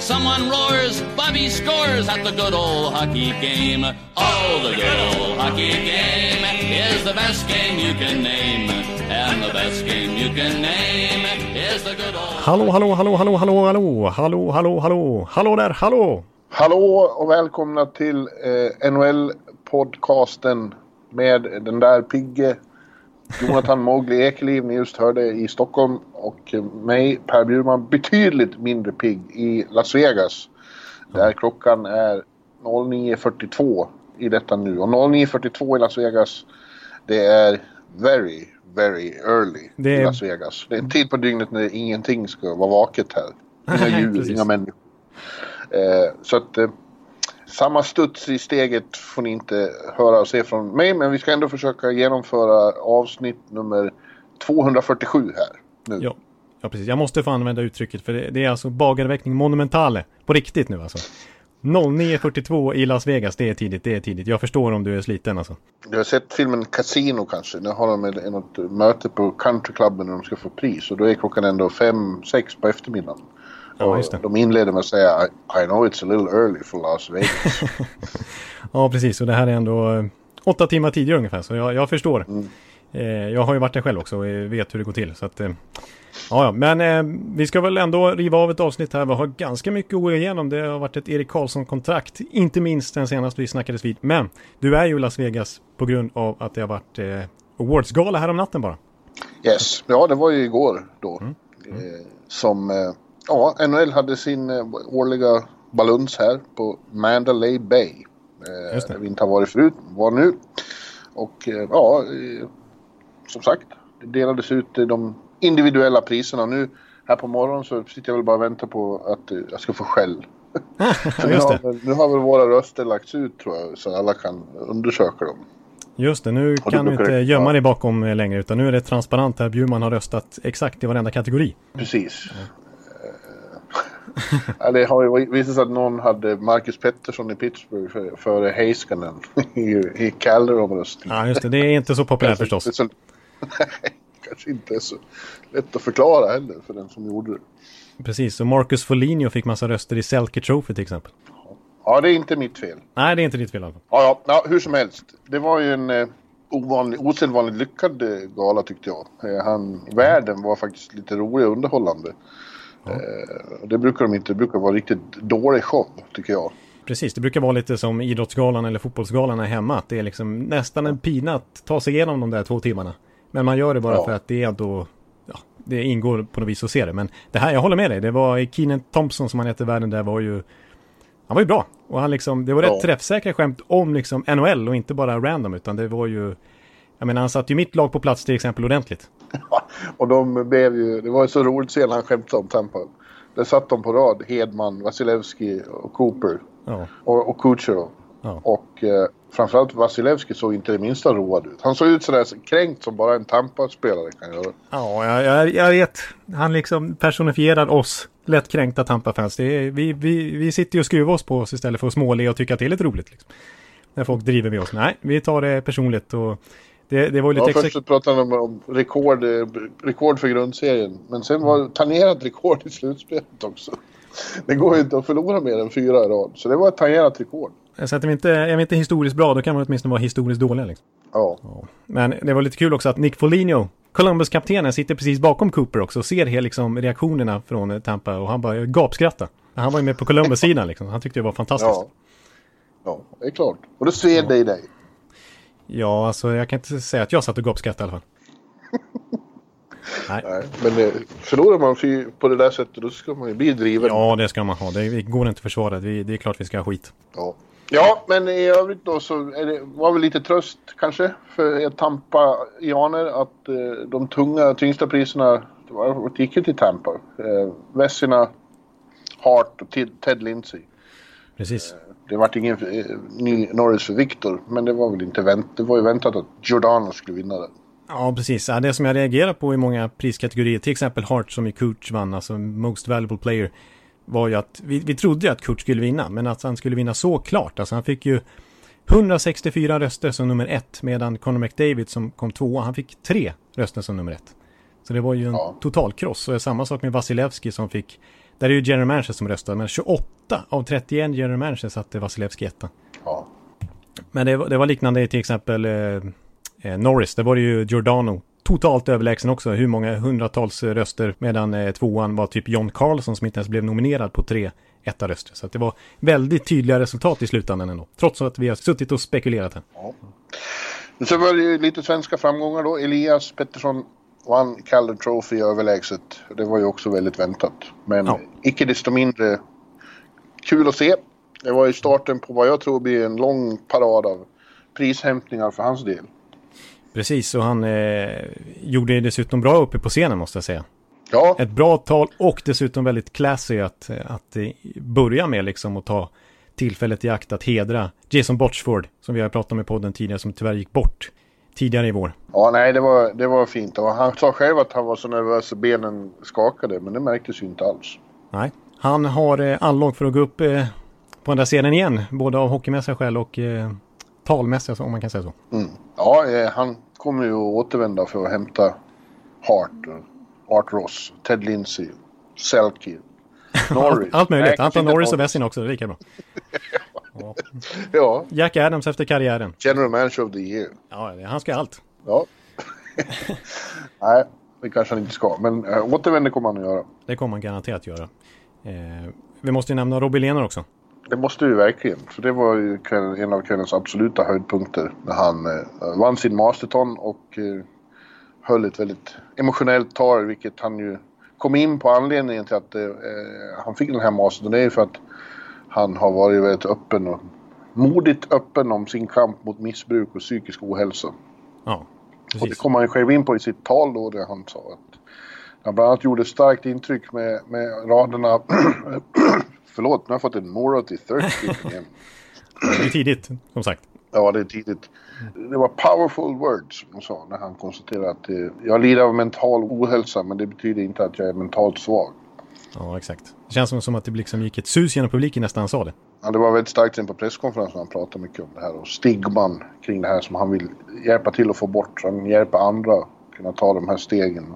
Someone roars, Bobby scores at the good old hockey game. Oh, the good old hockey game is the best game you can name. And the best game you can name is the good old... Hallå, hallå, hallå, hallå, hallå, hallå, hallå, hallå, hallå, hallå där, hallå! Hallå och välkomna till eh, NHL-podcasten med den där pigge Jonathan Mowgli Ekeliv ni just hörde i Stockholm och mig Per Bjurman betydligt mindre pigg i Las Vegas. Där klockan är 09.42 i detta nu och 09.42 i Las Vegas det är very, very early Det är- i Las Vegas. Det är en tid på dygnet när ingenting ska vara vaket här. Inga djur, inga människor. Eh, så att eh, samma studs i steget får ni inte höra och se från mig. Men vi ska ändå försöka genomföra avsnitt nummer 247 här. Nu. Ja, ja precis. Jag måste få använda uttrycket för det, det är alltså bagarväckning monumentale. På riktigt nu alltså. 09.42 i Las Vegas, det är tidigt, det är tidigt. Jag förstår om du är sliten alltså. Du har sett filmen Casino kanske? Nu har de ett- något möte på countryklubben när de ska få pris. Och då är klockan ändå 5-6 på eftermiddagen. Ja, just det. De inleder med att säga I, I know it's a little early for Las Vegas. Ja, precis. Och det här är ändå eh, åtta timmar tidigare ungefär, så jag, jag förstår. Eh, jag har ju varit där själv också och eh, vet hur det går till. Så att, eh, ja. Men eh, vi ska väl ändå riva av ett avsnitt här. Vi har ganska mycket att gå igenom. Det har varit ett Erik Karlsson-kontrakt, inte minst den senaste vi snackades vid. Men du är ju i Las Vegas på grund av att det har varit eh, Awards-gala här om natten bara. Yes, ja det var ju igår då. Eh, som, eh, ja, NHL hade sin eh, årliga baluns här på Mandalay Bay. Eh. Där vi inte har varit förut, var nu. Och eh, ja, eh, som sagt, det delades ut de individuella priserna. Nu här på morgonen så sitter jag väl bara och väntar på att jag ska få skäll. Nu, har, nu har väl våra röster lagts ut tror jag, så alla kan undersöka dem. Just det, nu kan du inte gömma dig bakom längre utan nu är det transparent här. Bjurman har röstat exakt i varenda kategori. Precis. Ja, det har ju visat sig att någon hade Marcus Pettersson i Pittsburgh för- före Heiskanen i, i Calder-omröstningen. Ja, just det. Det är inte så populärt förstås. Är så- Nej, kanske inte är så lätt att förklara heller för den som gjorde det. Precis, och Marcus Foligno fick massa röster i Selke Trophy till exempel. Ja, det är inte mitt fel. Nej, det är inte ditt fel. Ja, ja, ja hur som helst. Det var ju en eh, ovanlig, osedvanligt lyckad eh, gala tyckte jag. Eh, han, världen var faktiskt lite rolig och underhållande. Eh, det brukar de inte, det brukar vara riktigt dålig show tycker jag. Precis, det brukar vara lite som idrottsgalan eller fotbollsgalan här hemma. Att det är liksom nästan en pina att ta sig igenom de där två timmarna. Men man gör det bara Ja. för att det är ändå... Ja, det ingår på något vis att se det. Men det här, jag håller med dig. Det var Keenan Thompson som han hette världen där var ju... Han var ju bra. Och han liksom, det var rätt Ja. träffsäkra skämt om liksom NHL och inte bara random. Utan det var ju... Jag menar, han satte ju mitt lag på plats till exempel ordentligt. Och de blev ju, det var ju så roligt att se när han skämtade om Tampa. Där satt de på rad, Hedman, Vasilevski och Cooper. Ja, Och, och Kucherov. ja. Och eh, framförallt Vasilevski såg inte det minsta road ut. Han såg ut sådär kränkt som bara en Tampa-spelare kan göra. Ja, jag, jag, vet. Han liksom personifierar oss lättkränkta Tampa-fans. Vi, vi, vi sitter ju och skruvar oss på oss istället för att småle och tycka att det är lite roligt. Liksom. När folk driver med oss. Nej, vi tar det personligt och det, det var ju Ja, lite först så pratade de om rekord, eh, rekord för grundserien. Men sen var det tangerat rekord i slutspelet också. Det går ju inte att förlora mer än fyra i rad. Så det var ett tangerat rekord. Så att är vi inte, är vi inte historiskt bra, då kan man åtminstone vara historiskt dåliga. Liksom. Ja. Ja. Men det var lite kul också att Nick Foligno, Columbus-kaptenen, sitter precis bakom Cooper också och ser he- liksom reaktionerna från Tampa och han bara gapskratta. Han var ju med på Columbus-sidan liksom. Han tyckte det var fantastiskt. Ja. Ja, det är klart. Och det sved det i dig. Ja, alltså jag kan inte säga att jag satt och gapskrattade i alla fall. Nej. Nej, men eh, förlorar man på det där sättet då ska man ju bli driven. Ja, det ska man ha. Det går inte att försvara. Det är klart vi ska ha skit. Ja. Ja, men i övrigt då så är det, var väl lite tröst kanske för er Tampa-ianer att eh, de tunga, tyngsta priserna var, gick ju till Tampa. Eh, Vessina, Hart och Ted, Lindsay. Precis. Det vart ingen eh, ny Norris för Victor, men det var väl inte vänt, det var ju väntat att Giordano skulle vinna det. Ja, precis. Ja, det som jag reagerar på i många priskategorier, till exempel Hart som i Kurt vann, alltså Most Valuable Player, var ju att vi, vi trodde ju att Kurt skulle vinna, men att han skulle vinna så klart. Alltså han fick ju 164 röster som nummer ett, medan Conor McDavid som kom tvåa, han fick tre röster som nummer ett. Så det var ju en ja. totalkross. Och samma sak med Vasilevski som fick, där är ju general manager som röstade, men 28 av 31 general manager satte Vasilevski etta. Ja. Men det, det var liknande till exempel eh, eh, Norris, där var det ju Giordano totalt överlägsen också. Hur många hundratals röster medan eh, tvåan var typ John Carlson som inte ens blev nominerad på tre etta röster. Så det var väldigt tydliga resultat i slutändan ändå. Trots att vi har suttit och spekulerat här. Ja. Så var det lite svenska framgångar då. Elias Pettersson vann Calder Trophy överlägset. Det var ju också väldigt väntat. Men ja. icke desto mindre kul att se. Det var ju starten på vad jag tror blir en lång parad av prishämtningar för hans del. Precis, och han eh, gjorde det dessutom bra uppe på scenen måste jag säga. Ja. Ett bra tal och dessutom väldigt classy att, att börja med liksom och ta tillfället i akt att hedra Jason Botchford som vi har pratat om i podden tidigare som tyvärr gick bort tidigare i vår. Ja, nej, det var, det var fint. Och han sa själv att han var så nervös att benen skakade, men det märktes ju inte alls. Nej, han har eh, anlag för att gå upp eh, på där scenen igen, både av hockeymässiga skäl och eh, talmässiga, om man kan säga så. Mm. Ja, eh, han kommer ju att återvända för att hämta Hart, Art Ross, Ted Lindsay, Selke, Norris. allt, allt möjligt. Anton Norris och Vessin också, det är lika bra. ja. ja. Jack Adams efter karriären. General Manager of the Year. Ja, han ska allt. Ja. Nej, det kanske han inte ska. Men äh, återvänder kommer han att göra. Det kommer han garanterat göra. Eh, vi måste ju nämna Robbie Lehner också. Det måste vi verkligen. För det var ju en av kvällens absoluta höjdpunkter. När han eh, vann sin Masterton och eh, höll ett väldigt emotionellt tal. Vilket han ju kom in på anledningen till att eh, han fick den här Masterton. Det är ju för att han har varit väldigt öppen och modigt öppen om sin kamp mot missbruk och psykisk ohälsa. Ja, precis. Och det kom han ju själv in på i sitt tal då där han sa att han bland annat gjorde starkt intryck med, med raderna Förlåt, nu har jag fått en morot i thirsty igen. det är tidigt, som sagt. Ja, det är tidigt. Det var powerful words, som sa, när han konstaterade att eh, jag lider av mental ohälsa, men det betyder inte att jag är mentalt svag. Ja, exakt. Det känns som att det liksom gick ett sus genom publiken nästan han sa det. Ja, det var väldigt starkt sen på presskonferensen. Han pratade mycket om det här och stigman kring det här som han vill hjälpa till att få bort. Han hjälper andra att kunna ta de här stegen.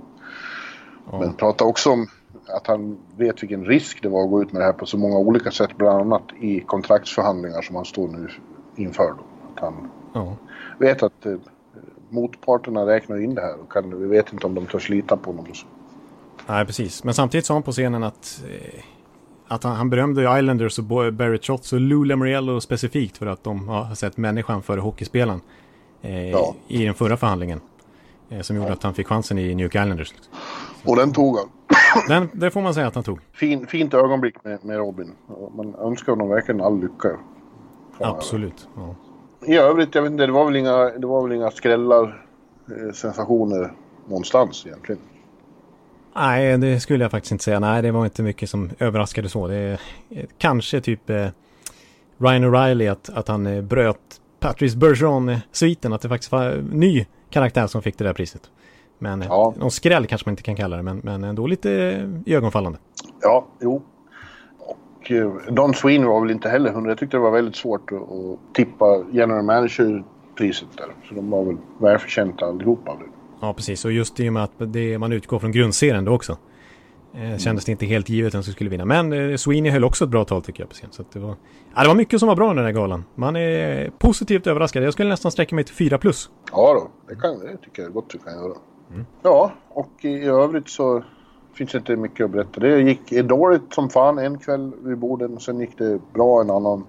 Ja. Men pratade också om att han vet vilken risk det var att gå ut med det här på så många olika sätt. Bland annat i kontraktsförhandlingar som han står nu inför. Då. Att han ja. vet att eh, motparterna räknar in det här och kan, vi vet inte om de törs lita på honom. Nej, precis. Men samtidigt sa han på scenen att, eh, att han, han berömde Islanders och Barry Trotz och Lou Lamoriello specifikt för att de har sett människan före hockeyspelaren eh, ja. i den förra förhandlingen. Eh, som gjorde ja. att han fick chansen i New York Islanders. Och den tog han. Den, det får man säga att han tog. Fin, fint ögonblick med, med Robin. Man önskar honom verkligen all lycka. Absolut. Ja. I övrigt, jag vet inte, det var väl inga, det var väl inga skrällar, eh, sensationer någonstans egentligen. Nej, det skulle jag faktiskt inte säga. Nej, det var inte mycket som överraskade så. Det är eh, kanske typ eh, Ryan O'Reilly att, att han eh, bröt Patrice Bergeron-sviten. Att det faktiskt var en ny karaktär som fick det där priset. Men eh, ja. någon skräll kanske man inte kan kalla det, men, men ändå lite ögonfallande. Ja, jo. Och eh, Don Sweeney var väl inte heller hundra. Jag tyckte det var väldigt svårt att, att tippa general manager-priset där. Så de var väl välförtjänta allihopa. Ja, precis. Och just i och med att det, man utgår från grundserien då också. Eh, mm. kändes det inte helt givet vem som skulle vinna. Men eh, Sweeney höll också ett bra tal tycker jag på scen. Så det, var, ja, det var mycket som var bra i den här galan. Man är positivt överraskad. Jag skulle nästan sträcka mig till 4 plus. Ja då, det, kan, det tycker jag gott du kan göra. Mm. Ja, och i övrigt så finns det inte mycket att berätta. Det gick dåligt som fan en kväll vid borden. Sen gick det bra en annan.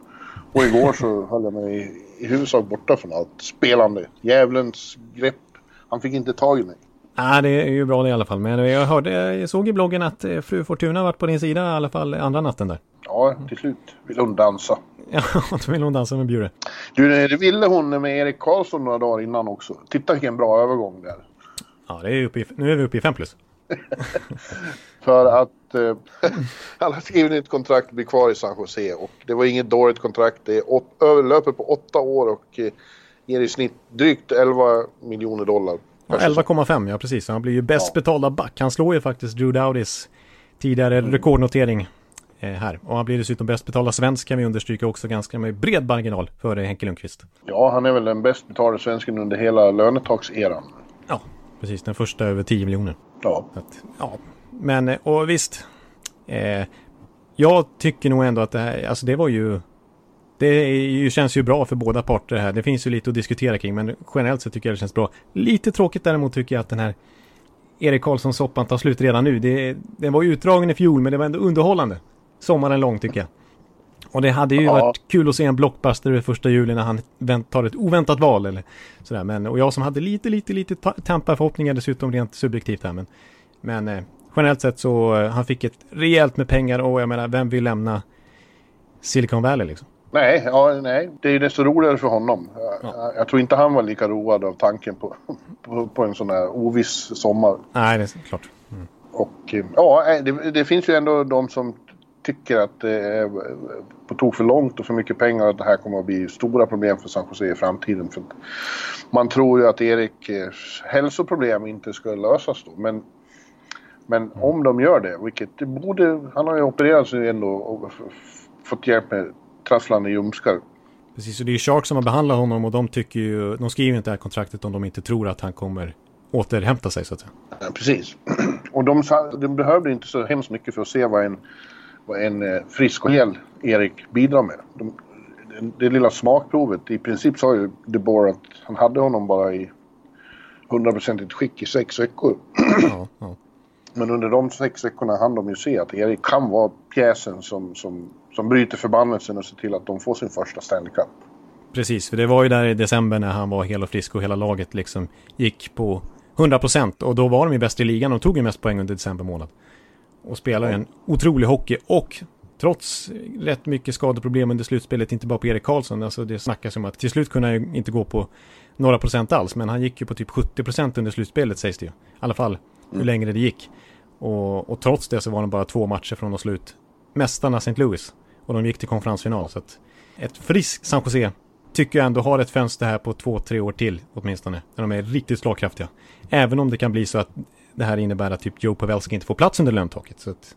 Och igår så höll jag mig i, i huvudsak borta från allt spelande. Djävulens grepp. Han fick inte tag i mig. Ja, det är ju bra det i alla fall. Men jag hörde, jag såg i bloggen att eh, fru Fortuna varit på din sida i alla fall andra natten där. Ja, till slut vill hon dansa. Ja, då vill hon dansa med Bjure. Du, det ville hon med Erik Karlsson några dagar innan också. Titta vilken bra övergång där. Ja, det är uppe i, nu är vi uppe i 5 plus. För att eh, han har skrivit ett kontrakt blir kvar i San Jose och det var inget dåligt kontrakt. Det är överlöper på åtta år och eh, ger i snitt drygt 11 miljoner dollar Ja, 11,5 ja precis. Han blir ju bäst ja. betalda back. Han slår ju faktiskt Drew Dowdys tidigare mm. rekordnotering eh, här. Och han blir dessutom bäst betalda svensk kan vi understryka också ganska med bred marginal före Henke Lundqvist. Ja, han är väl den bäst betalda svensken under hela lönetakseran. Ja, precis. Den första över 10 miljoner. Ja. Att, ja. Men, eh, och visst. Eh, jag tycker nog ändå att det här, alltså det var ju det ju, känns ju bra för båda parter här. Det finns ju lite att diskutera kring, men generellt så tycker jag det känns bra. Lite tråkigt däremot tycker jag att den här Erik Karlsson-soppan tar slut redan nu. Det, den var ju utdragen i fjol, men det var ändå underhållande. Sommaren lång tycker jag. Och det hade ju ja. varit kul att se en blockbuster över första juli när han tar ett oväntat val eller sådär. Men, och jag som hade lite, lite, lite tampa förhoppningar dessutom rent subjektivt här. Men, men eh, generellt sett så eh, han fick ett rejält med pengar och jag menar, vem vill lämna Silicon Valley liksom? Nej, ja, nej, det är ju desto roligare för honom. Ja. Jag, jag, tror inte han var lika road av tanken på, på, på en sån här oviss sommar. Nej, det är klart. Mm. Och eh, ja, det, det, finns ju ändå de som tycker att det är på tok för långt och för mycket pengar och att det här kommer att bli stora problem för San Jose i framtiden. För man tror ju att Eriks hälsoproblem inte ska lösas då. Men, men mm. om de gör det, vilket det borde... Han har ju opererat sig ändå och fått hjälp med trasslande ljumskar. Precis, och det är Shark som har behandlat honom och de tycker ju, de skriver inte det här kontraktet om de inte tror att han kommer återhämta sig så att säga. Ja, precis. Och de, de behövde inte så hemskt mycket för att se vad en, vad en eh, frisk och hel Erik bidrar med. De, det, det lilla smakprovet, i princip sa ju DeBoer att han hade honom bara i hundraprocentigt skick i sex veckor. Ja, ja. Men under de sex veckorna hann de ju se att Erik kan vara pjäsen som, som som bryter förbannelsen och ser till att de får sin första Stanley Cup. Precis, för det var ju där i december när han var hel och frisk och hela laget liksom gick på 100% och då var de ju bäst i ligan och tog ju mest poäng under december månad. Och spelade en otrolig hockey och trots rätt mycket skadeproblem under slutspelet, inte bara på Erik Karlsson, alltså det snackas om att till slut kunde han ju inte gå på några procent alls, men han gick ju på typ 70% under slutspelet sägs det ju. I alla fall hur mm. längre det gick. Och, och trots det så var de bara två matcher från att slå ut mästarna St. Louis. Och de gick till konferensfinal. Så att ett friskt San Jose tycker jag ändå har ett fönster här på två, tre år till åtminstone. När de är riktigt slagkraftiga. Även om det kan bli så att det här innebär att typ Joe Pavelski inte får plats under löntaket. Så att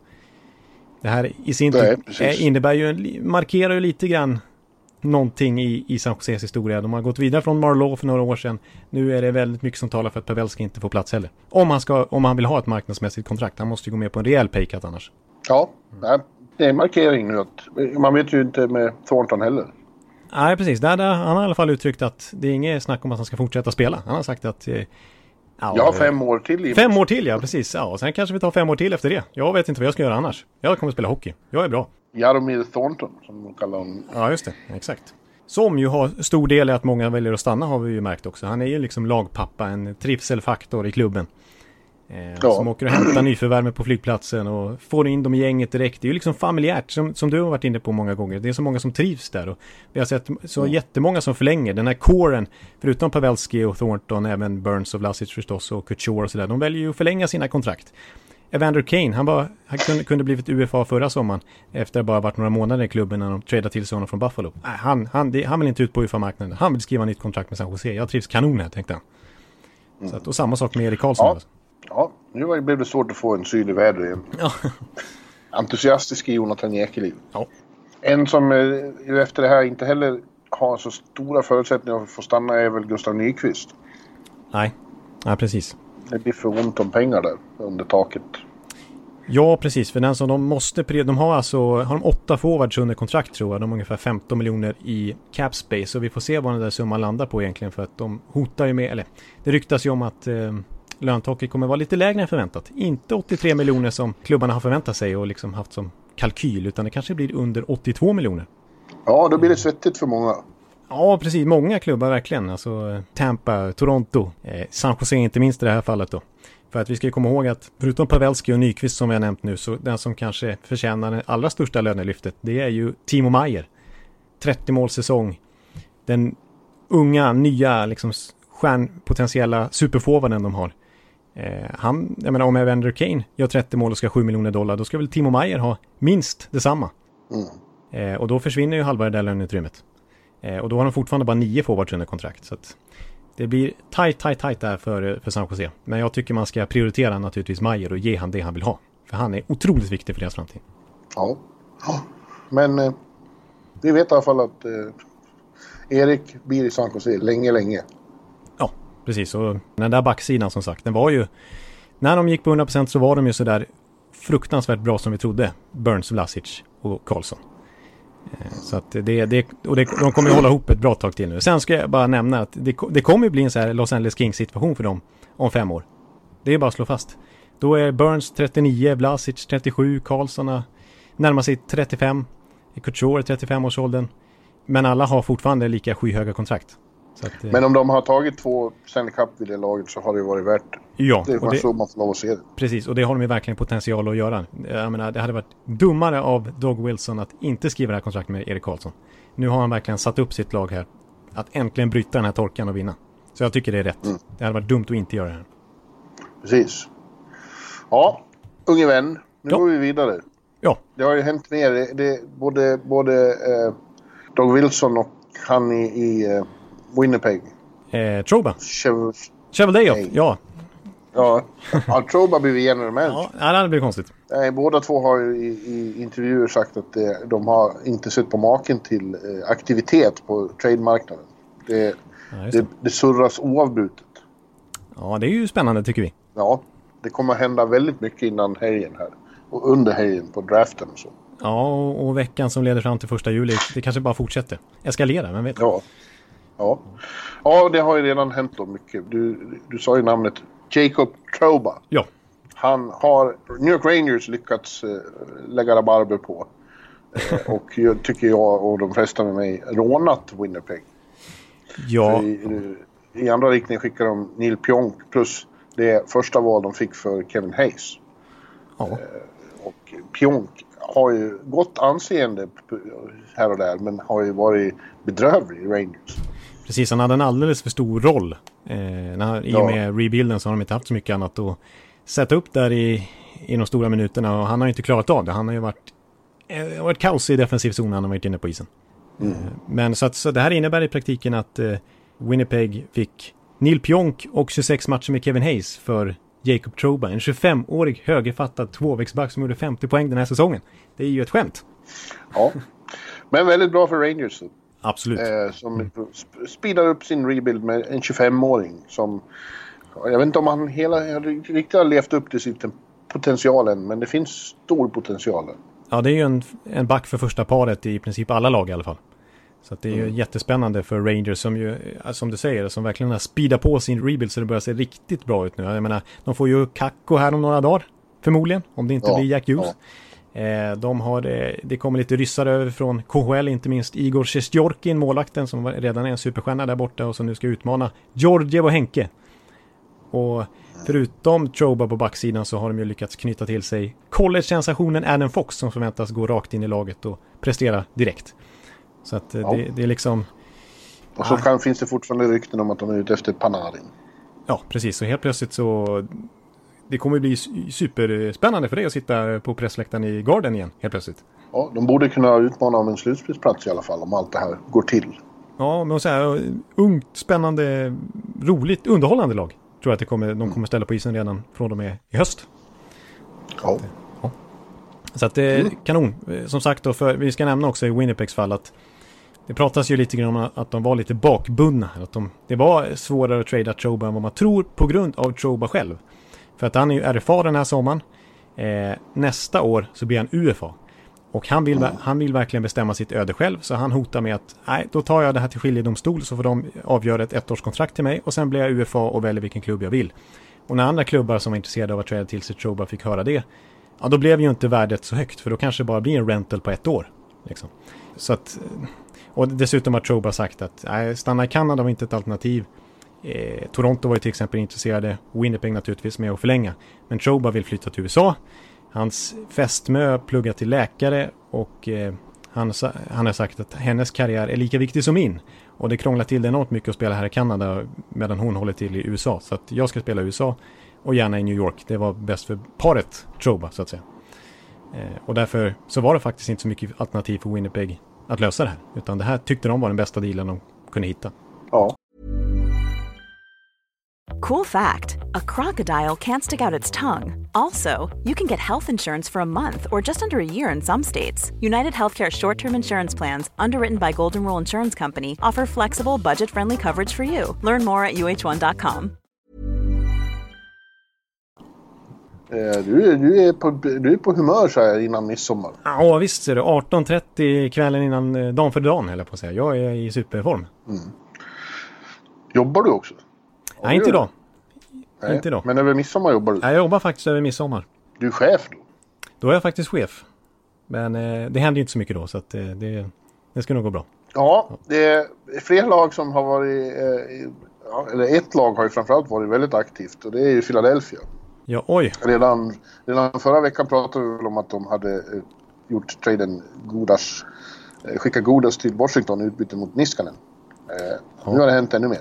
det här i sin tur innebär ju, markerar ju lite grann någonting i, i San Joses historia. De har gått vidare från Marlowe för några år sedan. Nu är det väldigt mycket som talar för att Pavelski inte får plats heller. Om han, ska, om han vill ha ett marknadsmässigt kontrakt. Han måste ju gå med på en rejäl paycut annars. Ja, mm det är en markering nu att man vet ju inte med Thornton heller. Nej, precis. Där, där, han har i alla fall uttryckt att det är inget snack om att han ska fortsätta spela. Han har sagt att... Eh, ja, ja, fem år till. Fem år till, ja precis. Ja, och sen kanske vi tar fem år till efter det. Jag vet inte vad jag ska göra annars. Jag kommer spela hockey. Jag är bra. Jaromir Thornton, som de kallar honom. Ja, just det. Exakt. Som ju har stor del i att många väljer att stanna har vi ju märkt också. Han är ju liksom lagpappa, en trivselfaktor i klubben. Eh, ja. Som åker och hämtar nyförvärv på flygplatsen och får in dem i gänget direkt. Det är ju liksom familjärt som, som du har varit inne på många gånger. Det är så många som trivs där. Och vi har sett så mm. jättemånga som förlänger. Den här kåren, förutom Pavelski och Thornton, även Burns och Vlasic förstås och Couture och sådär. De väljer ju att förlänga sina kontrakt. Evander Kane, han, var, han kunde, kunde blivit UFA förra sommaren. Efter att bara varit några månader i klubben när de tradade till sig honom från Buffalo. Nej, han, han, det, han vill inte ut på UFA-marknaden. Han vill skriva nytt kontrakt med San Jose. Jag trivs kanon här, tänkte han. Mm. Så att, och samma sak med Erik Karlsson. Ja. Ja, nu blev det svårt att få en syn i vädret igen. Ja. Entusiastisk Jonathan Jäkeliv. Ja. En som eh, efter det här inte heller har så stora förutsättningar att få stanna är väl Gustav Nyqvist. Nej, ja, precis. Det blir för ont om pengar där under taket. Ja, precis. För den som de måste... De har alltså har de åtta forwards under kontrakt tror jag. De har ungefär 15 miljoner i cap space. Och vi får se vad den där summan landar på egentligen. För att de hotar ju med... Eller det ryktas ju om att eh, löntaket kommer vara lite lägre än förväntat. Inte 83 miljoner som klubbarna har förväntat sig och liksom haft som kalkyl, utan det kanske blir under 82 miljoner. Ja, då blir det svettigt för många. Ja, precis. Många klubbar verkligen. Alltså Tampa, Toronto, eh, San Jose inte minst i det här fallet då. För att vi ska komma ihåg att förutom Pavelski och Nyqvist som vi har nämnt nu så den som kanske förtjänar det allra största lönelyftet det är ju Timo Meyer. 30 målsäsong. Den unga, nya, liksom stjärnpotentiella superforwarden de har. Eh, han, jag menar om Evander Kane gör 30 mål och ska 7 miljoner dollar, då ska väl Timo Meyer ha minst detsamma. Mm. Eh, och då försvinner ju halva det där löneutrymmet. Eh, och då har de fortfarande bara nio forwards under kontrakt. Så att det blir tight, tight, tight där för, för San Jose. Men jag tycker man ska prioritera naturligtvis Mayer och ge han det han vill ha. För han är otroligt viktig för deras framtid. Ja. ja. Men eh, vi vet i alla fall att eh, Erik blir i San Jose länge, länge. Precis. Och den där backsidan som sagt, den var ju... När de gick på 100% så var de ju sådär fruktansvärt bra som vi trodde. Burns, Vlasic och Karlsson. Eh, så att det, det, och det, de kommer ju hålla ihop ett bra tag till nu. Sen ska jag bara nämna att det, det kommer ju bli en så här Los Angeles Kings situation för dem om fem år. Det är bara att slå fast. Då är Burns 39, Vlasic 37, Karlsson närmar sig 35, Couture 35-årsåldern. Men alla har fortfarande lika skyhöga kontrakt. Att, eh, Men om de har tagit två Stanley Cup vid det laget så har det varit värt det. Ja, det är så man får lov att se det. Precis, och det har de ju verkligen potential att göra. Jag menar, det hade varit dummare av Dog Wilson att inte skriva det här kontraktet med Erik Karlsson. Nu har han verkligen satt upp sitt lag här. Att äntligen bryta den här torkan och vinna. Så jag tycker det är rätt. Mm. Det hade varit dumt att inte göra det här. Precis. Ja, unge vän. Nu ja. går vi vidare. Ja. Det har ju hänt mer. Det, det, både både eh, Doug Wilson och han i, i eh, Winnipeg. Eh, Troba. Cheveldayoff, ja. Ja, ja Troba blir general manager. Ja, det hade blivit konstigt. Nej, båda två har ju i, i intervjuer sagt att det, de har inte sett på maken till eh, aktivitet på trademarknaden. Det, ja, det. det, det surras oavbrutet. Ja, det är ju spännande tycker vi. Ja, det kommer hända väldigt mycket innan helgen här. Och under helgen på draften och så. Ja, och, och veckan som leder fram till första juli, det kanske bara fortsätter. Eskalera, vem vet? Ja. Ja. ja, det har ju redan hänt då mycket. Du, du sa ju namnet Jacob Troba. Ja. Han har New York Rangers lyckats uh, lägga rabarber på. Uh, och jag, tycker jag och de flesta med mig rånat Winnipeg. Ja. I, I, andra riktningen skickar de Neil Pionk plus det första val de fick för Kevin Hayes. Ja. Uh, och Pionk har ju gott anseende här och där men har ju varit bedrövlig i Rangers. Precis, han hade en alldeles för stor roll. Eh, när, I och med rebuilden så har de inte haft så mycket annat att sätta upp där i, i de stora minuterna och han har ju inte klarat av det. Han har ju varit, eh, varit kaos i defensiv zon när han har varit inne på isen. Mm. Eh, men så, att, så det här innebär i praktiken att eh, Winnipeg fick Neil Pionk och 26 matcher med Kevin Hayes för Jacob Troba, en 25-årig högerfattad tvåvägsback som gjorde 50 poäng den här säsongen. Det är ju ett skämt. Ja, men väldigt bra för Rangers. Absolut. Eh, som speedar upp sin rebuild med en 25-åring som... Jag vet inte om han hela, riktigt har levt upp till sin potentialen, men det finns stor potential. Ja, det är ju en, en back för första paret i princip alla lag i alla fall. Så det är ju mm. jättespännande för Rangers som ju, eh, som du säger, som verkligen har speedat på sin rebuild så det börjar se riktigt bra ut nu. Jag menar, de får ju Kakko här om några dagar, förmodligen, om det inte ja, blir Jack Hughes. Ja. Eh, de har, det kommer lite ryssar över från KHL, inte minst Igor Sjestjorkin, målvakten som redan är en superstjärna där borta och som nu ska utmana Georgiev och Henke. Och förutom Troba på backsidan så har de ju lyckats knyta till sig college-sensationen Adam Fox som förväntas gå rakt in i laget och prestera direkt. Så att eh, ja. det, det, är liksom... Och så kan, finns det fortfarande rykten om att de är ute efter Panarin. Ja, precis. Så helt plötsligt så... Det kommer bli superspännande för dig att sitta på pressläktaren i Garden igen, helt plötsligt. Ja, de borde kunna utmana om en slutspelsplats i alla fall, om allt det här går till. Ja, men så här, ungt, spännande, roligt, underhållande lag. Tror jag att det kommer, de kommer ställa på isen redan från och med i höst. Ja. ja. Så att det är mm. kanon. Som sagt då, för, vi ska nämna också i Winnipegs fall att det pratas ju lite grann om att de var lite bakbundna. Att de, det var svårare att trada Troba än vad man tror på grund av Troba själv. För att han är ju RFA den här sommaren. Eh, nästa år så blir han UFA. Och han vill, han vill verkligen bestämma sitt öde själv. Så han hotar med att nej, då tar jag det här till skiljedomstol så får de avgöra ett ettårskontrakt till mig. Och sen blir jag UFA och väljer vilken klubb jag vill. Och när andra klubbar som var intresserade av att träda till sig Troba fick höra det. Ja, då blev ju inte värdet så högt. För då kanske det bara blir en rental på ett år. Liksom. Så att och dessutom har Troba sagt att nej, stanna i Kanada var inte ett alternativ. Eh, Toronto var ju till exempel intresserade, Winnipeg naturligtvis, med att förlänga. Men Troba vill flytta till USA. Hans fästmö pluggar till läkare och eh, han, han har sagt att hennes karriär är lika viktig som min. Och det krånglar till det enormt mycket att spela här i Kanada medan hon håller till i USA. Så att jag ska spela i USA och gärna i New York. Det var bäst för paret Troba så att säga. Eh, och därför så var det faktiskt inte så mycket alternativ för Winnipeg att lösa det här. Utan det här tyckte de var den bästa dealen de kunde hitta. Ja. Cool fact a crocodile can't stick out its tongue. Also, you can get health insurance for a month or just under a year in some states. United Healthcare short term insurance plans, underwritten by Golden Rule Insurance Company, offer flexible, budget friendly coverage for you. Learn more at uh1.com. Eh, Du, du, är på, du är på humör så här innan midsommar. Ja visst ser du, 18.30 kvällen innan eh, dagen för dagen höll jag på att säga. Jag är i superform. Jobbar du också? Nej inte idag. Nej. Inte idag. Men över midsommar jobbar du? Nej, Jag jobbar faktiskt över midsommar. Du är chef då? Då är jag faktiskt chef. Men eh, det händer ju inte så mycket då så att eh, det, det ska nog gå bra. Ja, det är fler lag som har varit... Eh, ja, eller ett lag har ju framförallt varit väldigt aktivt och det är ju Philadelphia. Ja, oj. Redan, redan förra veckan pratade vi väl om att de hade eh, gjort traden Godas, eh, skicka Godas till Washington i utbyte mot Niskanen. Eh, Nu har det hänt ännu mer.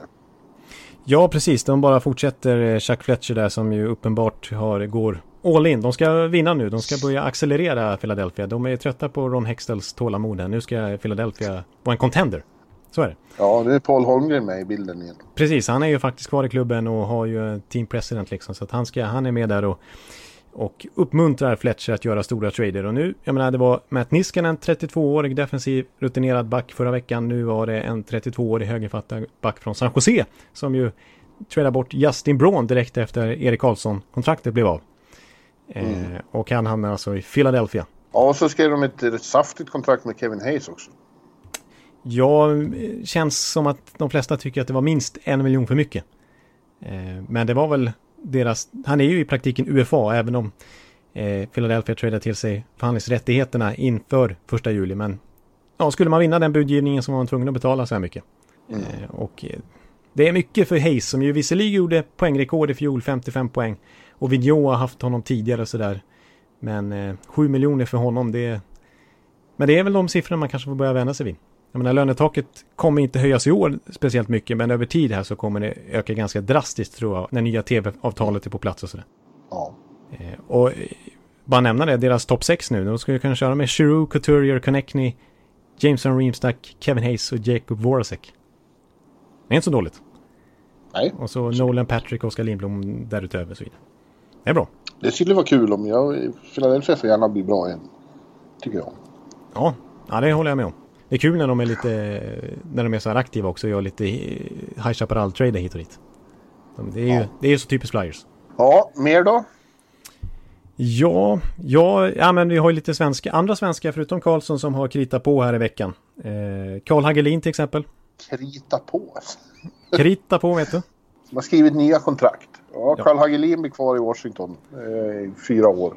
Ja, precis. De bara fortsätter eh, Chuck Fletcher där som ju uppenbart har, går all in. De ska vinna nu. De ska börja accelerera Philadelphia. De är trötta på Ron Hextels tålamod. här. Nu ska Philadelphia vara en contender. Så är det. Ja, nu är Paul Holmgren med i bilden igen. Precis, han är ju faktiskt kvar i klubben och har ju team president liksom. Så att han, ska, han är med där och, och uppmuntrar Fletcher att göra stora trader. Och nu, jag menar det var Matt Niskanen, 32-årig defensiv rutinerad back förra veckan. Nu var det en 32-årig högerfattad back från San Jose som ju tradade bort Justin Braun direkt efter Erik Karlsson-kontraktet blev av. Eh, och han hamnar alltså i Philadelphia. Ja, och så skrev de ett, ett saftigt kontrakt med Kevin Hayes också. Ja, eh, känns som att de flesta tycker att det var minst en miljon för mycket. Eh, Men det var väl deras, han är ju i praktiken UFA även om eh, Philadelphia tradade till sig förhandlingsrättigheterna inför första juli. Men ja, skulle man vinna den budgivningen så var man tvungen att betala så här mycket. Eh, Och eh, det är mycket för Hayes som ju visserligen gjorde poängrekord i fjol, 55 poäng. Och Vigneault har haft honom tidigare och sådär. Men eh, 7 miljoner för honom, det är... Men det är väl de siffrorna man kanske får börja vända sig vid. Jag menar lönetaket kommer inte höjas i år speciellt mycket men över tid här så kommer det öka ganska drastiskt tror jag när nya tv-avtalet är på plats och sådär. Ja. Eh, och eh, bara nämna det, deras topp 6 nu. De ju kunna köra med Giroux, Couturier, Connectney, Jameson Reemstack, Kevin Hayes och Jacob Voracek. Det är inte så dåligt. Nej, Och så Nolan Patrick, Oskar Lindblom därutöver och så vidare. Det är bra. det skulle vara kul om jag... Philadelphia får gärna bli bra igen. Tycker jag. Ja, ja det håller jag med om. Det är kul när de är lite, när de är så här aktiva också och gör lite eh, High Chaparral-trader hit och dit. De- Det är ju Ja. det är ju så typiskt Flyers. Ja, mer då? Ja, ja, ja men vi har ju lite svenska, andra svenskar förutom Karlsson som har kritat på här i veckan. Eh, Karl Hagelin till exempel. Krita på. Krita på vet du. De har skrivit nya kontrakt. Ja, Ja. Carl Hagelin blir kvar i Washington eh, i fyra år.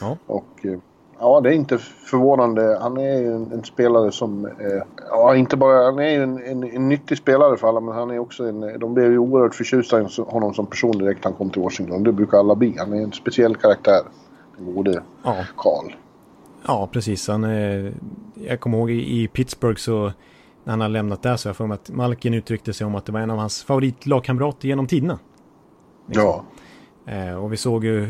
Ja. Och eh, ja, det är inte förvånande. Han är ju en, en spelare som... Eh, ja, inte bara... Han är ju en, en, en nyttig spelare för alla, men han är också en... De blev ju oerhört förtjusta i honom som person direkt han kom till Washington. Det brukar alla bli. Han är en speciell karaktär. Den gode Ja, Carl. ja precis. Han, eh, jag kommer ihåg i, Pittsburgh så när han har lämnat där så har jag för mig att Malkin uttryckte sig om att det var en av hans favoritlagkamrater genom tiderna. Ja. Eh, och vi såg ju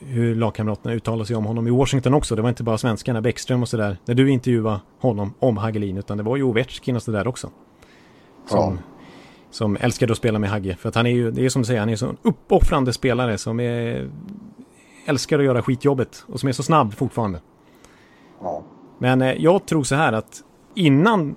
hur lagkamraterna uttalade sig om honom i Washington också. Det var inte bara svenskarna, Bäckström och sådär. När du intervjuade honom om Hagelin, utan det var ju Ovechkin och sådär också. Som, Ja. som älskade att spela med Hagge. För att han är ju, det är som du säger, han är en sån uppoffrande spelare som är, älskar att göra skitjobbet och som är så snabb fortfarande. ja. Men eh, jag tror så här att innan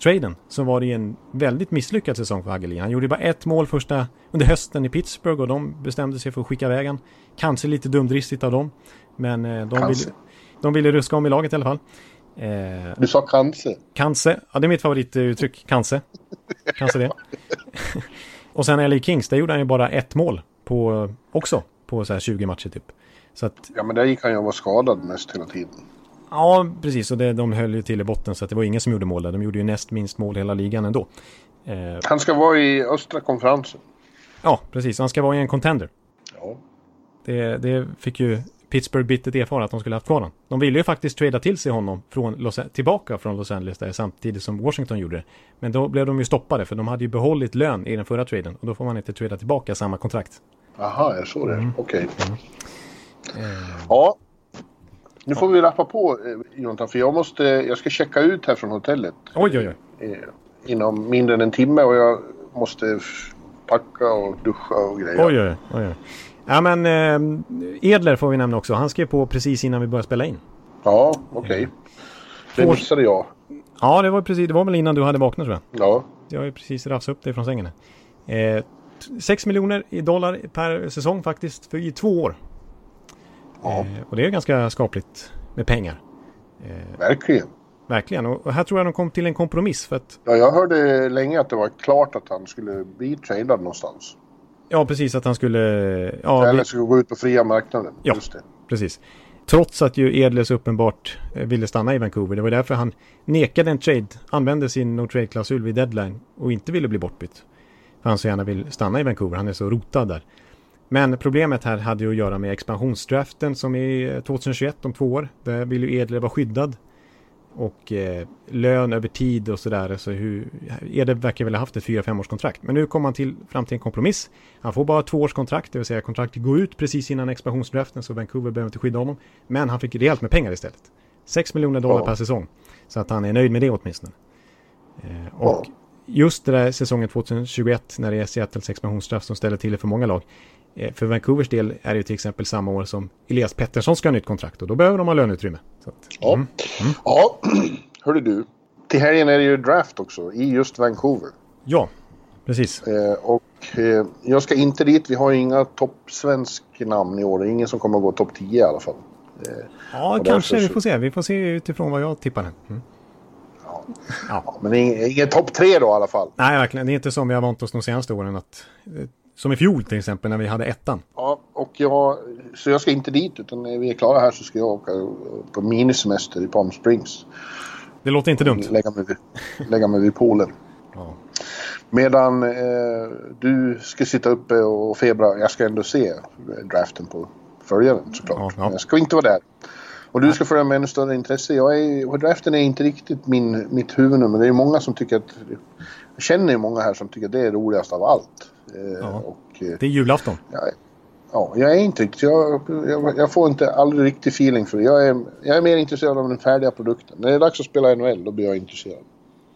Washington-traden så var det ju en väldigt misslyckad säsong för Hagelin. Han gjorde bara ett mål första under hösten i Pittsburgh och de bestämde sig för att skicka iväg. Kanske lite dumdristigt av dem. Men eh, de, ville, de ville ruska om i laget i alla fall. Eh, Du sa kanske. kanske, ja det är mitt favorituttryck, kanske. Kanske det. och sen LA Kings, där gjorde han ju bara ett mål på, också på så här 20 matcher typ. Att Ja, men där gick han ju och var skadad mest hela tiden. Ja, precis. Och det, de höll ju till i botten så att det var ingen som gjorde mål där. De gjorde ju näst minst mål hela ligan ändå. Eh, Han ska vara i östra konferensen. ja, precis. Han ska vara i en contender. Ja. Det, det fick ju Pittsburgh bittert erfara att de skulle haft kvar honom. De ville ju faktiskt trada till sig honom från Los, tillbaka från Los Angeles där samtidigt som Washington gjorde det. Men då blev de ju stoppade för de hade ju behållit lön i den förra traden och då får man inte trada tillbaka samma kontrakt. Aha, är det så det är? Mm. Okej. Ja. Nu får vi rappa på eh, Jonathan, för jag måste... Jag ska checka ut här från hotellet Oj, oj, oj. eh, inom mindre än en timme och jag måste packa och duscha och grejer. Oj, oj, oj. oj. Ja, men eh, Edler får vi nämna också. Han skrev på precis innan vi började spela in. Ja, okej. Det Får- missade jag. Ja, det var precis. Det var väl innan du hade vaknat tror jag. Ja. Jag har ju precis rafsat upp dig från sängen. Eh, 6 miljoner i dollar per säsong faktiskt för i två år. Ja. Eh, och det är ganska skapligt med pengar. Verkligen. Verkligen. Och här tror jag de kom till en kompromiss för att Ja, jag hörde länge att det var klart att han skulle bli tradad någonstans. Ja, precis att han skulle... Ja, Eller skulle gå ut på fria marknaden. Ja. Precis. Trots att ju Edles uppenbart eh, ville stanna i Vancouver. Det var därför han nekade en trade, använde sin no trade-klausul vid deadline och inte ville bli bortbytt. För han så gärna vill stanna i Vancouver, han är så rotad där. Men problemet här hade ju att göra med expansionsdraften som är 2021 om två år. Där vill ju Edler vara skyddad. Och eh, lön över tid och sådär. Så hur, Edler verkar väl ha haft ett 4-5 års kontrakt. Men nu kom han till, fram till en kompromiss. Han får bara två års kontrakt, det vill säga kontraktet går ut precis innan expansionsdraften så Vancouver behöver inte skydda honom. Men han fick rejält med pengar istället. 6 miljoner dollar Ja. per säsong. Så att han är nöjd med det åtminstone. Eh, och Ja. just det där säsongen 2021 när det är Seattles expansionsstraff som ställer till det för många lag. Eh, För Vancouvers del är det till exempel samma år som Elias Pettersson ska ha nytt kontrakt och då behöver de ha löneutrymme. Så Ja. Mm. Ja, hörde du. Till helgen är det ju draft också i just Vancouver. ja precis. Eh, och eh, jag ska inte dit. Vi har ju inga toppsvensk namn i år. Det är ingen som kommer att gå topp 10 i alla fall. Ja, och kanske vi får se. Vi får se utifrån vad jag tippar. Mm. Ja, men ingen, ingen topp 3 då i alla fall. Nej, verkligen. Det är inte som vi har vant oss de senaste åren. Att, eh, som i fjol till exempel när vi hade ettan. Ja, och jag, så jag ska inte dit utan när vi är klara här så ska jag åka på minisemester i Palm Springs. Det låter inte dumt. Lägga mig vid, lägga mig vid poolen. Ja. Medan eh, du ska sitta uppe och febra. Jag ska ändå se draften på följaren såklart. Ja, ja. Jag ska inte vara där. Och du ska följa med ännu större intresse. Jag är, draften är inte riktigt min, mitt huvudnummer. Det är många som tycker att... Jag känner ju många här som tycker att det är roligast av allt. Eh, Ja. och, eh, Det är julafton. är- ja, jag är inte. Jag, jag, jag får inte aldrig riktig feeling för det. Jag är, jag är mer intresserad av den färdiga produkten. När det är dags att spela NHL, då blir jag intresserad.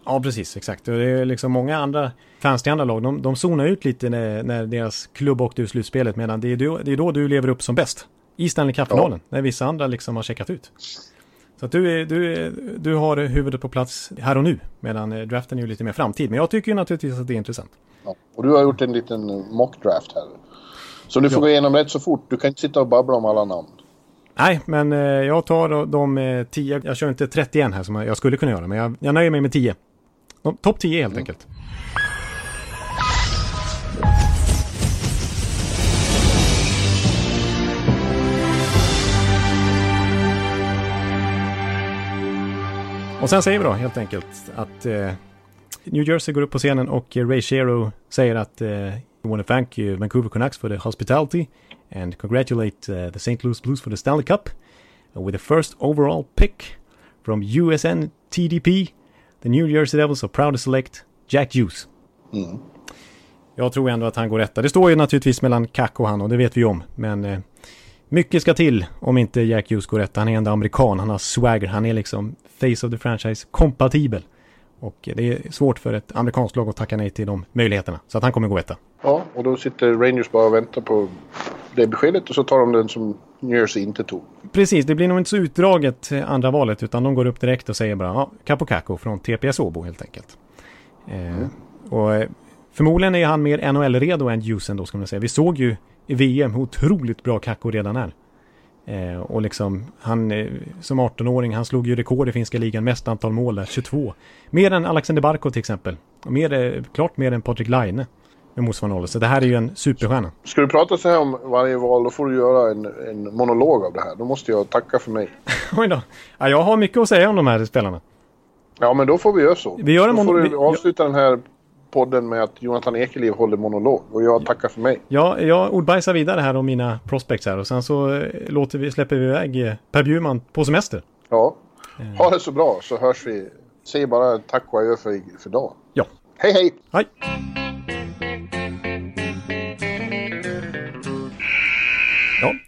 Ja, precis. Exakt. Och det är liksom många andra fans till andra lag. De, de zonar ut lite när, när deras klubb åkte ur slutspelet. Medan det är, då, det är då du lever upp som bäst. I Stanley Cup-finalen. När vissa andra liksom har checkat ut. Så att du, är, du, är, du har huvudet på plats här och nu. Medan eh, draften är ju lite mer framtid. Men jag tycker ju naturligtvis att det är intressant. Ja. Och du har gjort en liten eh, mock draft här. Så du får gå igenom rätt så fort. Du kan inte sitta och babbla om alla namn. Nej, men eh, jag tar de, de eh, 10. Jag kör inte 31 här som jag skulle kunna göra. Men jag, jag nöjer mig med 10. De- Topp 10 helt enkelt. Och sen säger vi då helt enkelt att eh, New Jersey går upp på scenen och Ray Shero säger att eh, we want to thank you Vancouver Canucks for the hospitality and congratulate uh, the St. Louis Blues for the Stanley Cup with the first overall pick from USN TDP. The New Jersey Devils are proud to select Jack Hughes. Jag tror ändå att han går rätta. Det står ju naturligtvis mellan Kack och han och det vet vi om. Men eh, mycket ska till om inte Jack Hughes går rätt. Han är ändå amerikan, han har swagger, han är liksom face of the franchise kompatibel. Och det är svårt för ett amerikanskt lag att tacka nej till de möjligheterna. Så att han kommer gå etta. Ja, och då sitter Rangers bara och väntar på det beskedet och så tar de den som New Jersey inte tog. Precis, det blir nog inte så utdraget eh, andra valet utan de går upp direkt och säger bara ja, Capo Caco från TPS Åbo helt enkelt. Eh, och eh, förmodligen är han mer NHL-redo än Hughes ändå ska man säga. Vi såg ju i VM hur otroligt bra Caco redan är. Eh, och liksom han eh, som 18-åring, han slog ju rekord i finska ligan, mest antal mål där, 22. Mer än Alexander Barkov till exempel. Och mer, eh, klart mer än Patrik Laine med motsvarande ålder. Så det här är ju en superstjärna. Ska du prata så här om varje val då får du göra en, en monolog av det här. Då måste jag tacka för mig. Oj då. Ja, jag har mycket att säga om de här spelarna. Ja, men då får vi göra så. Vi gör en då får du avsluta den här podden med att Jonathan Ekeliv håller monolog. Och jag tackar för mig. Ja, jag ordbajsar vidare här om mina prospects här och sen så eh, låter vi, släpper vi iväg eh, Per Bjurman på semester. Ja. Ha det så bra så hörs vi. Säg bara tack och adjö för, för dagen. Ja, Hej hej! hej!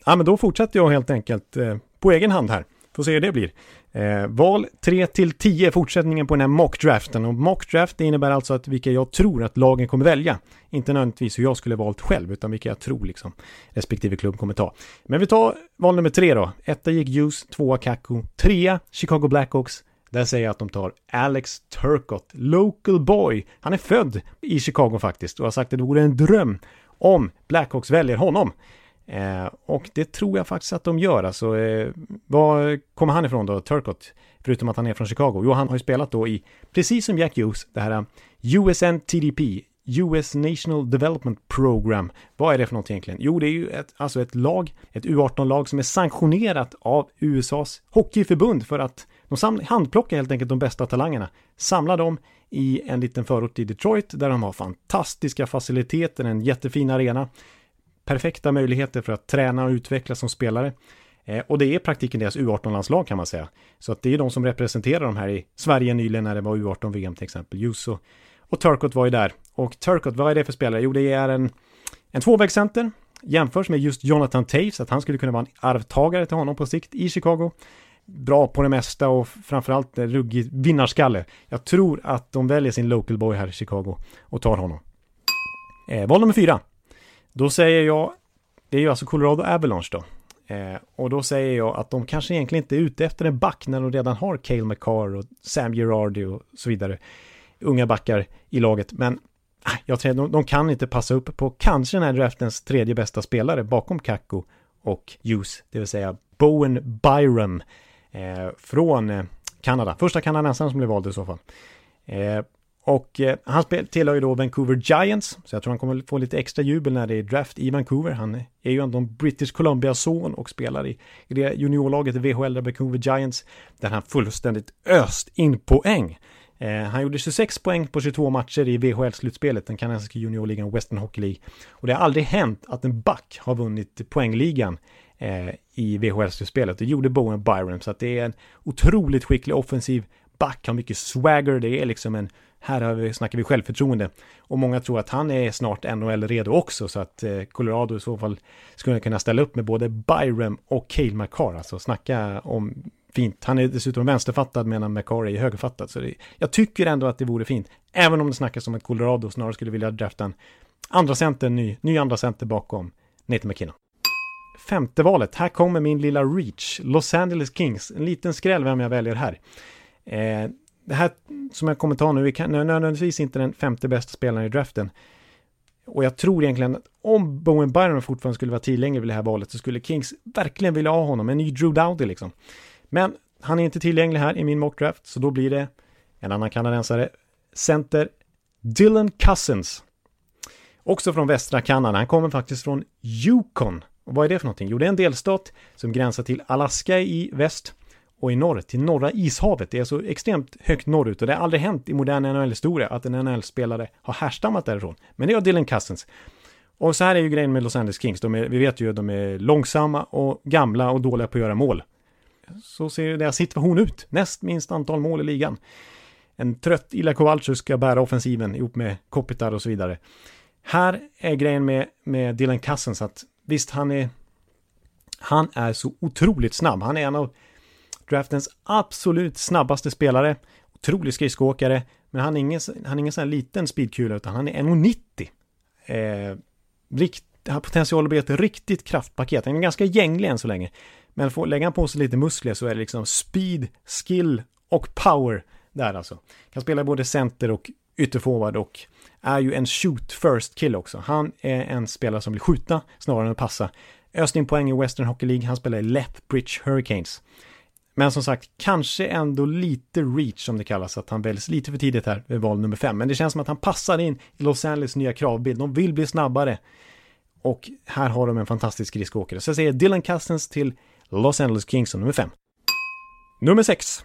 Ja, men då fortsätter jag helt enkelt eh, på egen hand här. Får se hur det blir. Eh, val 3 till 10 fortsättningen på den här mockdraften. Och mockdraft innebär alltså att vilka jag tror att lagen kommer välja. Inte nödvändigtvis hur jag skulle valt själv, utan vilka jag tror liksom respektive klubb kommer ta. Men vi tar val nummer tre då. Etta gick Hughes, tvåa Kaku, trea Chicago Blackhawks. Där säger jag att de tar Alex Turcott, local boy. Han är född i Chicago faktiskt och har sagt att det vore en dröm om Blackhawks väljer honom. Eh, och det tror jag faktiskt att de gör. Alltså, eh, var kommer han ifrån då, Turcott? Förutom att han är från Chicago. Jo, han har ju spelat då i, precis som Jack Hughes, det här eh, USNTDP, USN TDP, US National Development Program. Vad är det för någonting egentligen? Jo, det är ju ett, alltså ett lag, ett U18-lag som är sanktionerat av USAs hockeyförbund för att de handplockar helt enkelt de bästa talangerna, samlar dem i en liten förort i Detroit där de har fantastiska faciliteter, en jättefin arena perfekta möjligheter för att träna och utvecklas som spelare. Eh, och det är praktiken deras U18-landslag kan man säga. Så att det är de som representerar de här i Sverige nyligen när det var U18-VM till exempel. Juso och Turcot var ju där. Och Turcot, vad är det för spelare? Jo, det är en, en tvåvägscenter. Jämförs med just Jonathan Taves, att han skulle kunna vara en arvtagare till honom på sikt i Chicago. Bra på det mesta och framförallt ruggig vinnarskalle. Jag tror att de väljer sin local boy här i Chicago och tar honom. Eh, val nummer fyra. Då säger jag, det är ju alltså Colorado Avalanche då. Eh, och då säger jag att de kanske egentligen inte är ute efter en back när de redan har Cale McCarr och Sam Girardi och så vidare. Unga backar i laget, men ah, jag tror de, de kan inte passa upp på kanske den här draftens tredje bästa spelare bakom Kakko och Hughes, det vill säga Bowen Byram eh, från eh, Kanada. Första kanadensaren som blev vald i så fall. Eh, och eh, han tillhör ju då Vancouver Giants, så jag tror han kommer få lite extra jubel när det är draft i Vancouver. Han är ju ändå en British Columbia-son och spelar i, i det juniorlaget VHL, där Vancouver Giants, där han fullständigt öst in poäng. Eh, han gjorde 26 poäng på 22 matcher i VHL-slutspelet, den kanadensiska juniorligan Western Hockey League. Och det har aldrig hänt att en back har vunnit poängligan eh, i VHL-slutspelet. Det gjorde Bowen Byron, så att det är en otroligt skicklig offensiv back, har mycket swagger, det är liksom en här har vi, snackar vi självförtroende. Och många tror att han är snart NHL-redo också, så att eh, Colorado i så fall skulle kunna ställa upp med både Byram och Cale McCarr. Alltså snacka om fint. Han är dessutom vänsterfattad medan McCarr är högerfattad. Så det, jag tycker ändå att det vore fint. Även om det snackas om att Colorado snarare skulle vilja drafta en andra center, ny, ny andra center bakom Nathan McKinnon. Femte valet, här kommer min lilla reach. Los Angeles Kings, en liten skräll vem jag väljer här. Eh, det här som jag kommer ta nu är nödvändigtvis inte den femte bästa spelaren i draften. Och jag tror egentligen att om Bowen Byron fortfarande skulle vara tillgänglig vid det här valet så skulle Kings verkligen vilja ha honom, en ny Drew Dowdy liksom. Men han är inte tillgänglig här i min mockdraft, så då blir det en annan kanadensare, center Dylan Cousins. Också från västra Kanada, han kommer faktiskt från Yukon. Och vad är det för någonting? Jo, det är en delstat som gränsar till Alaska i väst och i norr till norra ishavet. Det är så extremt högt norrut och det har aldrig hänt i modern NHL-historia att en NHL-spelare har härstammat därifrån. Men det har Dylan Cousins. Och så här är ju grejen med Los Angeles Kings. De är, vi vet ju att de är långsamma och gamla och dåliga på att göra mål. Så ser deras situation ut. Näst minst antal mål i ligan. En trött Ila Kowalczyk ska bära offensiven ihop med Kopitar och så vidare. Här är grejen med, med Dylan Cousins att visst, han är han är så otroligt snabb. Han är en av draftens absolut snabbaste spelare. Otrolig skridskoåkare, men han är ingen, han är ingen sån här liten speedkula utan han är 1,90. Eh, rikt, har potential att bli ett riktigt kraftpaket. Han är ganska gänglig än så länge. Men får, lägger han på sig lite muskler så är det liksom speed, skill och power där alltså. Kan spela både center och ytterforward och är ju en shoot first kill också. Han är en spelare som vill skjuta snarare än att passa. Öste in poäng i Western Hockey League. Han spelar i Lethbridge Hurricanes. Men som sagt, kanske ändå lite reach som det kallas, att han väljs lite för tidigt här vid val nummer fem. Men det känns som att han passar in i Los Angeles nya kravbild. De vill bli snabbare. Och här har de en fantastisk skridskoåkare. Så jag säger Dylan Cousins till Los Angeles Kings som nummer fem. Nummer sex.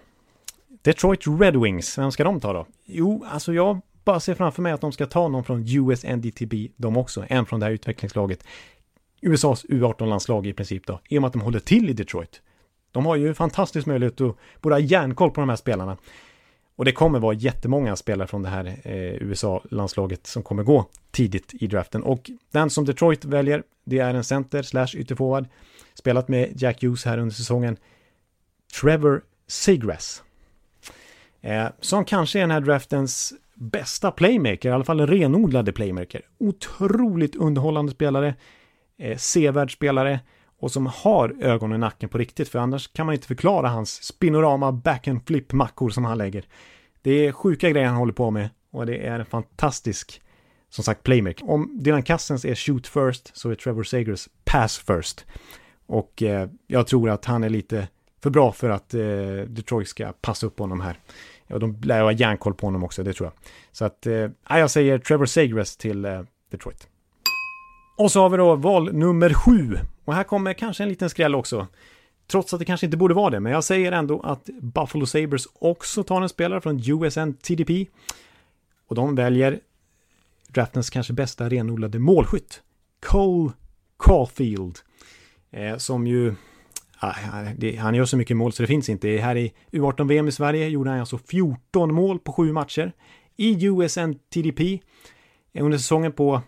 Detroit Red Wings, vem ska de ta då? Jo, alltså jag bara ser framför mig att de ska ta någon från US NDTB, de också, en från det här utvecklingslaget. USAs U18-landslag i princip då, i och med att de håller till i Detroit. De har ju fantastisk möjlighet att både ha järnkoll på de här spelarna. Och det kommer vara jättemånga spelare från det här eh, USA-landslaget som kommer gå tidigt i draften. Och den som Detroit väljer, det är en center slash ytterforward. Spelat med Jack Hughes här under säsongen. Trevor Seagrass. Eh, som kanske är den här draftens bästa playmaker, i alla fall en renodlade playmaker. Otroligt underhållande spelare, eh, sevärd spelare och som har ögon i nacken på riktigt, för annars kan man inte förklara hans spinorama back and flip mackor som han lägger. Det är sjuka grejer han håller på med och det är en fantastisk, som sagt, playmaker. Om Dylan Cousins är shoot first så är Trevor Sagers pass first. Och eh, jag tror att han är lite för bra för att eh, Detroit ska passa upp honom här. Och de lär ha järnkoll på honom också, det tror jag. Så att, eh, jag säger Trevor Sagres till eh, Detroit. Och så har vi då val nummer sju. Och här kommer kanske en liten skräll också. Trots att det kanske inte borde vara det, men jag säger ändå att Buffalo Sabres också tar en spelare från USN TDP. Och de väljer draftens kanske bästa renodlade målskytt. Cole Caulfield. Eh, som ju ah, han gör så mycket mål så det finns inte. Här i U18-VM i Sverige gjorde han alltså 14 mål på sju matcher. I USN TDP eh, under säsongen på,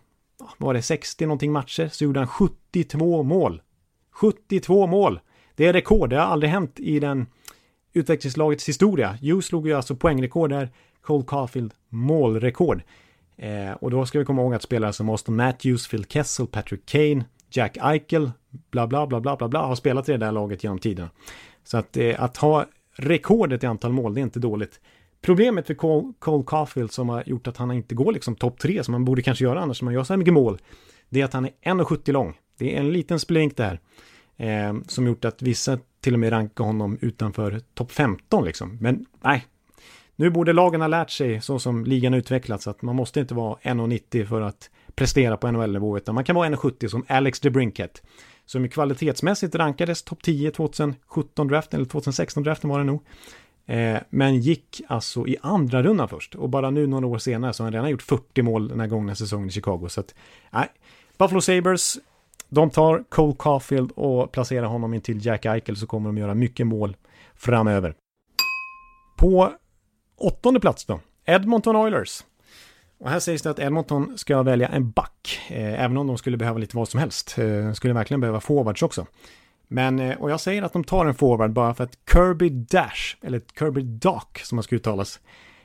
vad var det, 60 någonting matcher så gjorde han 72 mål. 72 mål! Det är rekord, det har aldrig hänt i den utvecklingslagets historia. Hugh slog ju alltså poängrekord där, Cole Caulfield målrekord. Eh, och då ska vi komma ihåg att spelare som Austin Matthews, Phil Kessel, Patrick Kane, Jack Eichel, bla bla bla bla bla bla, har spelat i det där laget genom tiden. Så att, eh, att ha rekordet i antal mål, det är inte dåligt. Problemet för Cole, Cole Caulfield som har gjort att han inte går liksom topp tre som man borde kanske göra annars, när man gör så här mycket mål, det är att han är 1,70 lång. Det är en liten splink där. Eh, som gjort att vissa till och med rankar honom utanför topp 15 liksom. Men nej, nu borde lagen ha lärt sig så som ligan utvecklats att man måste inte vara 1,90 för att prestera på NHL-nivå, utan man kan vara 1,70 som Alex DeBrinket, som kvalitetsmässigt rankades topp 10 2017 draften, eller 2016 draften var det nog. Eh, men gick alltså i andra rundan först och bara nu några år senare så har han redan gjort 40 mål den här gångna säsongen i Chicago. Så att, nej, Buffalo Sabres, de tar Cole Caulfield och placerar honom in till Jack Eichel så kommer de göra mycket mål framöver. På åttonde plats då, Edmonton Oilers. Och här sägs det att Edmonton ska välja en back, eh, även om de skulle behöva lite vad som helst. Eh, skulle verkligen behöva forwards också. Men, eh, och jag säger att de tar en forward bara för att Kirby Dash, eller Kirby Dock som man ska uttalas,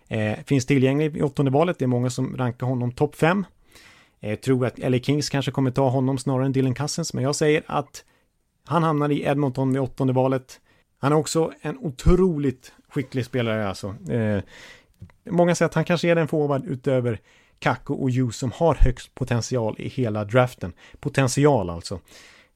eh, finns tillgänglig i åttonde valet. Det är många som rankar honom topp fem. Eh, jag tror att LA Kings kanske kommer ta honom snarare än Dylan Cousins, men jag säger att han hamnar i Edmonton vid åttonde valet. Han är också en otroligt skicklig spelare alltså. Eh, många säger att han kanske är den forward utöver Kakko och Ju som har högst potential i hela draften. Potential alltså.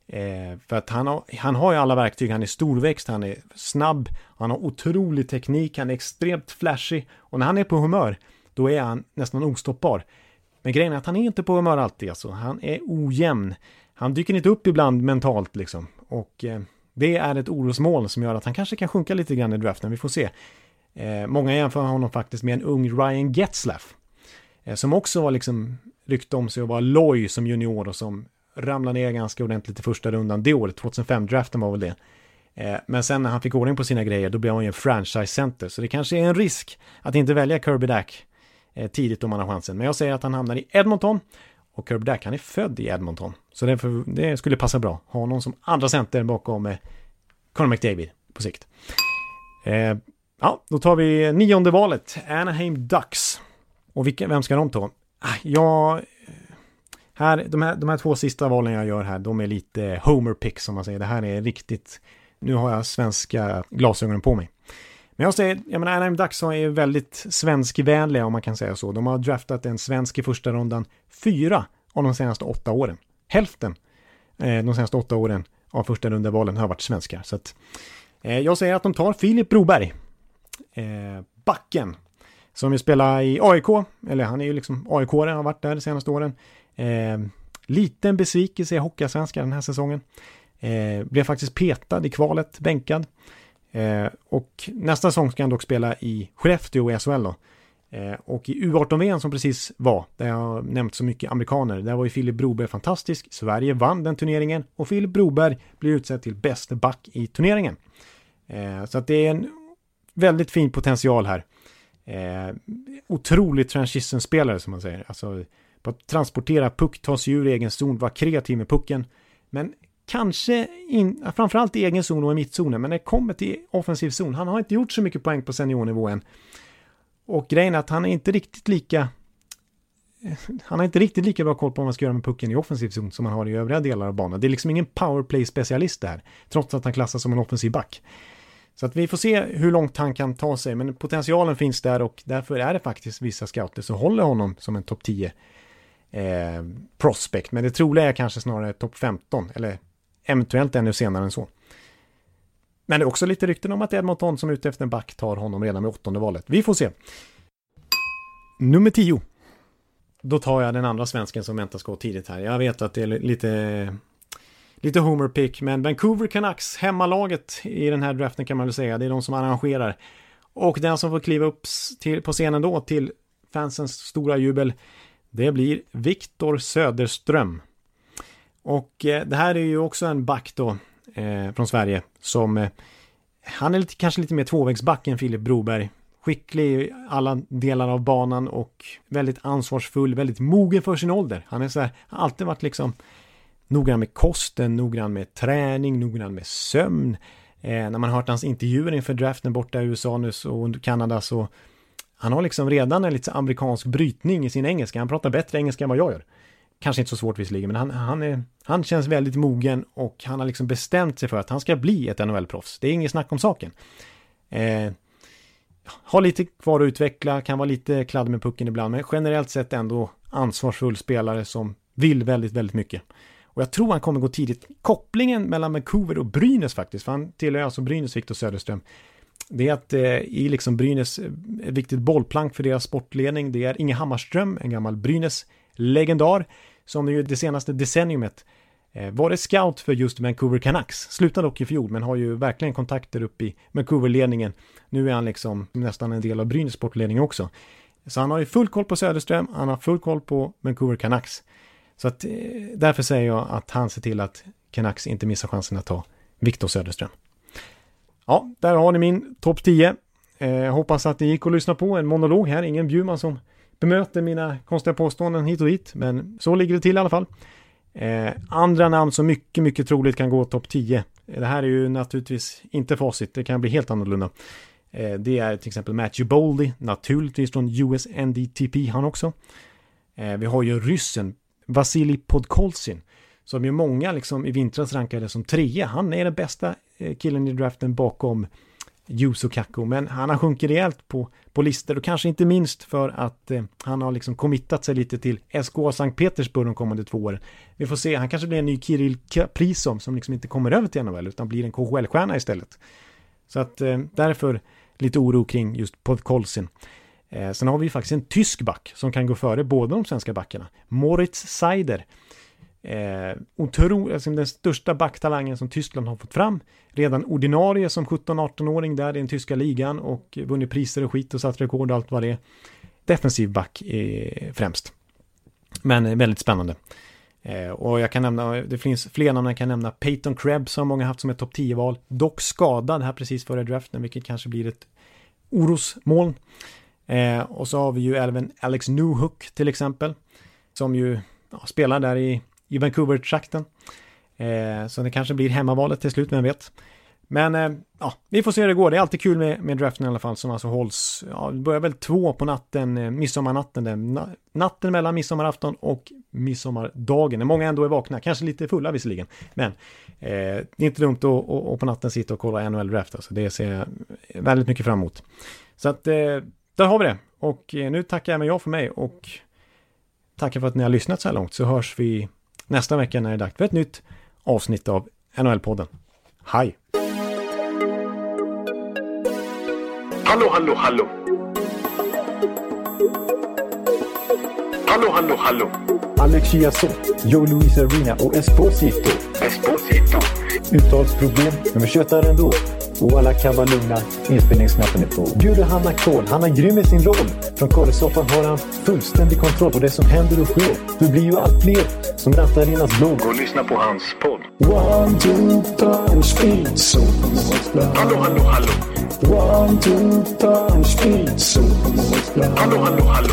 Eh, för att han har, han har ju alla verktyg, han är storväxt, han är snabb, han har otrolig teknik, han är extremt flashig och när han är på humör då är han nästan ostoppbar. Men grejen är att han är inte på humör alltid alltså, han är ojämn. Han dyker inte upp ibland mentalt liksom och eh, det är ett orosmoln som gör att han kanske kan sjunka lite grann i draften, vi får se. Eh, många jämför honom faktiskt med en ung Ryan Getzlaff. Eh, som också var liksom rykte om sig att vara loj som junior och som ramlade ner ganska ordentligt i första rundan det året, 2005-draften var väl det. Eh, men sen när han fick ordning på sina grejer, då blev han ju en franchise-center. Så det kanske är en risk att inte välja Kirby Dack eh, tidigt om man har chansen. Men jag säger att han hamnar i Edmonton. Och Kirby Dack, han är född i Edmonton. Så det, för, det skulle passa bra. Ha honom som andra center bakom eh, Conor McDavid på sikt. Ja, då tar vi nionde valet, Anaheim Ducks. Och vilka, vem ska de ta? Ah, jag här, de, här, de här två sista valen jag gör här, de är lite homer picks som man säger. Det här är riktigt, nu har jag svenska glasögonen på mig. Men jag säger, jag menar Anaheim Ducks är väldigt svenskvänliga om man kan säga så. De har draftat en svensk i första rundan fyra av de senaste åtta åren. Hälften eh, de senaste åtta åren av första rundavalen har varit svenskar. Så att, eh, jag säger att de tar Filip Broberg eh, backen. Som ju spelar i AIK, eller han är ju liksom aik har varit där de senaste åren. Eh, liten besvikelse i Hockeyallsvenskan den här säsongen. Eh, blev faktiskt petad i kvalet, bänkad. Eh, och nästa säsong ska han dock spela i Skellefteå i SHL då. Eh, och i U18-VM som precis var, där jag har nämnt så mycket amerikaner, där var ju Filip Broberg fantastisk. Sverige vann den turneringen och Filip Broberg blir utsedd till bäste back i turneringen. Eh, så att det är en väldigt fin potential här. Eh, otrolig transition-spelare som man säger. Alltså, på att transportera puck, ta sig ur egen zon, vara kreativ med pucken. Men kanske in, framförallt i egen zon och i mittzonen, men när det kommer till offensiv zon, han har inte gjort så mycket poäng på seniornivå än. Och grejen är att han är inte riktigt lika han har inte riktigt lika bra koll på vad man ska göra med pucken i offensiv zon som man har i övriga delar av banan. Det är liksom ingen powerplay-specialist där, trots att han klassas som en offensiv back. Så att vi får se hur långt han kan ta sig, men potentialen finns där och därför är det faktiskt vissa scouter som håller honom som en topp 10 eh, prospect. Men det troliga är kanske snarare topp 15, eller eventuellt ännu senare än så. Men det är också lite rykten om att Edmonton som är ute efter en back tar honom redan med åttonde valet. Vi får se. Nummer 10. Då tar jag den andra svensken som väntas gå tidigt här. Jag vet att det är lite lite homer pick, men Vancouver Canucks, hemmalaget i den här draften kan man väl säga, det är de som arrangerar. Och den som får kliva upp till, på scenen då till fansens stora jubel, det blir Viktor Söderström. Och eh, det här är ju också en back då eh, från Sverige som eh, han är lite, kanske lite mer tvåvägsback än Filip Broberg. Skicklig i alla delar av banan och väldigt ansvarsfull, väldigt mogen för sin ålder. Han är så här, har alltid varit liksom noggrann med kosten, noggrann med träning, noggrann med sömn. Eh, när man har hört hans intervjuer inför draften borta i USA nu och Kanada så han har liksom redan en lite amerikansk brytning i sin engelska. Han pratar bättre engelska än vad jag gör. Kanske inte så svårt visserligen, men han, han, är, han känns väldigt mogen och han har liksom bestämt sig för att han ska bli ett NHL-proffs. Det är inget snack om saken. Eh, har lite kvar att utveckla, kan vara lite kladd med pucken ibland, men generellt sett ändå ansvarsfull spelare som vill väldigt, väldigt mycket. Och jag tror han kommer gå tidigt. Kopplingen mellan Vancouver och Brynäs faktiskt, för han tillhör alltså Brynäs, Viktor Söderström. Det är att det i liksom Brynäs, eh, ett viktigt bollplank för deras sportledning, det är Inge Hammarström, en gammal Brynäs-legendar, som ju det senaste decenniumet eh, varit scout för just Vancouver Canucks. Slutade dock i fjol, men har ju verkligen kontakter upp i Vancouver-ledningen. Nu är han liksom nästan en del av Brynäs sportledning också. Så han har ju full koll på Söderström, han har full koll på Vancouver Canucks. Så att, därför säger jag att han ser till att Canucks inte missar chansen att ta Viktor Söderström. Ja, där har ni min topp 10. Eh, hoppas att det gick att lyssna på en monolog här, ingen Bjurman som bemöter mina konstiga påståenden hit och dit, men så ligger det till i alla fall. Eh, andra namn som mycket, mycket troligt kan gå topp 10. Eh, det här är ju naturligtvis inte facit, det kan bli helt annorlunda. Eh, det är till exempel Matthew Boldy, naturligtvis från USNDTP han också. Eh, vi har ju ryssen Vasilij Podkolzin. Som ju många liksom i vintras rankade som trea. Han är den bästa Eh, killen i draften bakom Juso Kakko. Men han har sjunkit rejält på, på listor och kanske inte minst för att eh, han har liksom committat sig lite till SKA Sankt Petersburg de kommande två åren. Vi får se, han kanske blir en ny Kirill Kaprizov som liksom inte kommer över till NHL utan blir en KHL-stjärna istället. Så att eh, därför lite oro kring just Podkolsin. Eh, sen har vi faktiskt en tysk back som kan gå före båda de svenska backarna. Moritz Seider. Eh, otro, alltså den största backtalangen som Tyskland har fått fram. Redan ordinarie som 17-18-åring där i den tyska ligan och vunnit priser och skit och satt rekord och allt vad det är. Defensiv back eh, främst. Men väldigt spännande. Eh, och jag kan nämna, det finns fler namn jag kan nämna. Peyton Krebs har många haft som ett topp 10-val. Dock skadad här precis före draften, vilket kanske blir ett orosmoln. Eh, och så har vi ju även Alex Newhook till exempel. Som ju ja, spelar där i, i Vancouver-trakten. Eh, så det kanske blir hemmavalet till slut, vem vet. Men eh, ja, vi får se hur det går. Det är alltid kul med, med draften i alla fall som alltså hålls, ja, det börjar väl två på natten, eh, midsommarnatten, den, natten mellan midsommarafton och midsommardagen. När många ändå är vakna, kanske lite fulla visserligen. Men eh, det är inte dumt att, på natten sitta och kolla NHL draft, alltså det ser jag väldigt mycket fram emot. Så att eh, där har vi det. Och eh, nu tackar även jag för mig och tackar för att ni har lyssnat så här långt. Så hörs vi nästa vecka när det är dags för ett nytt avsnitt av NHL-podden. Hej! Hallå, hallå, hallå! Hallå, hallå, hallå! Alex Chiazot, Joe Luis Arena och Esposito. Esposito. Uttalsproblem, men vi tjötar ändå. Och alla kan vara lugna, inspelningsknappen är på. Bjuder Hanna Kohl, han är grym i sin roll. Från Kållesoffan har han fullständig kontroll på det som händer och sker. Det blir ju allt fler som rattar in hans. Gå och lyssna på hans podd. One, two, three, speed, so Hallå, hallå, hallå! One, two, three, speed, so Hallå, hallå, hallå!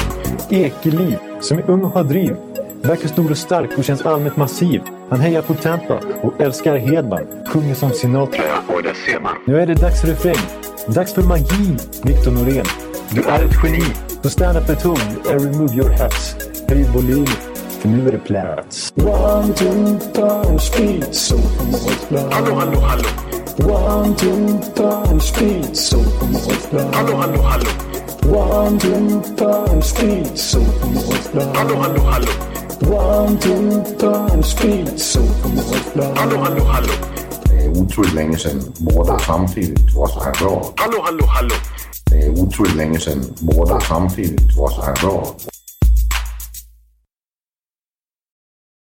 Ekeliv, som är ung och har driv. Verkar stor och stark och känns allmänt massiv. Han hejar på Tampa och älskar Hedman. Sjunger som Sinatra. Och det ser man. Nu är det dags för refräng. Dags för magi, Victor Norén. Du är ett geni. Så stand up at home and remove your hats. Höj volymen, för nu är det plats. One, two, three, speed, so Hallå, hallå, hallå. One, two, three, speed, so Hallå, hallå, hallå. One, two, three, speed, so Hallå, hallå, hallå. One, two, three, speed, so Hallå, hallå, hallå. Det är otroligt länge sedan båda samtidigt var så här bra. Hallå, hallå, hallå. Det är otroligt länge sedan båda samtidigt var så här bra.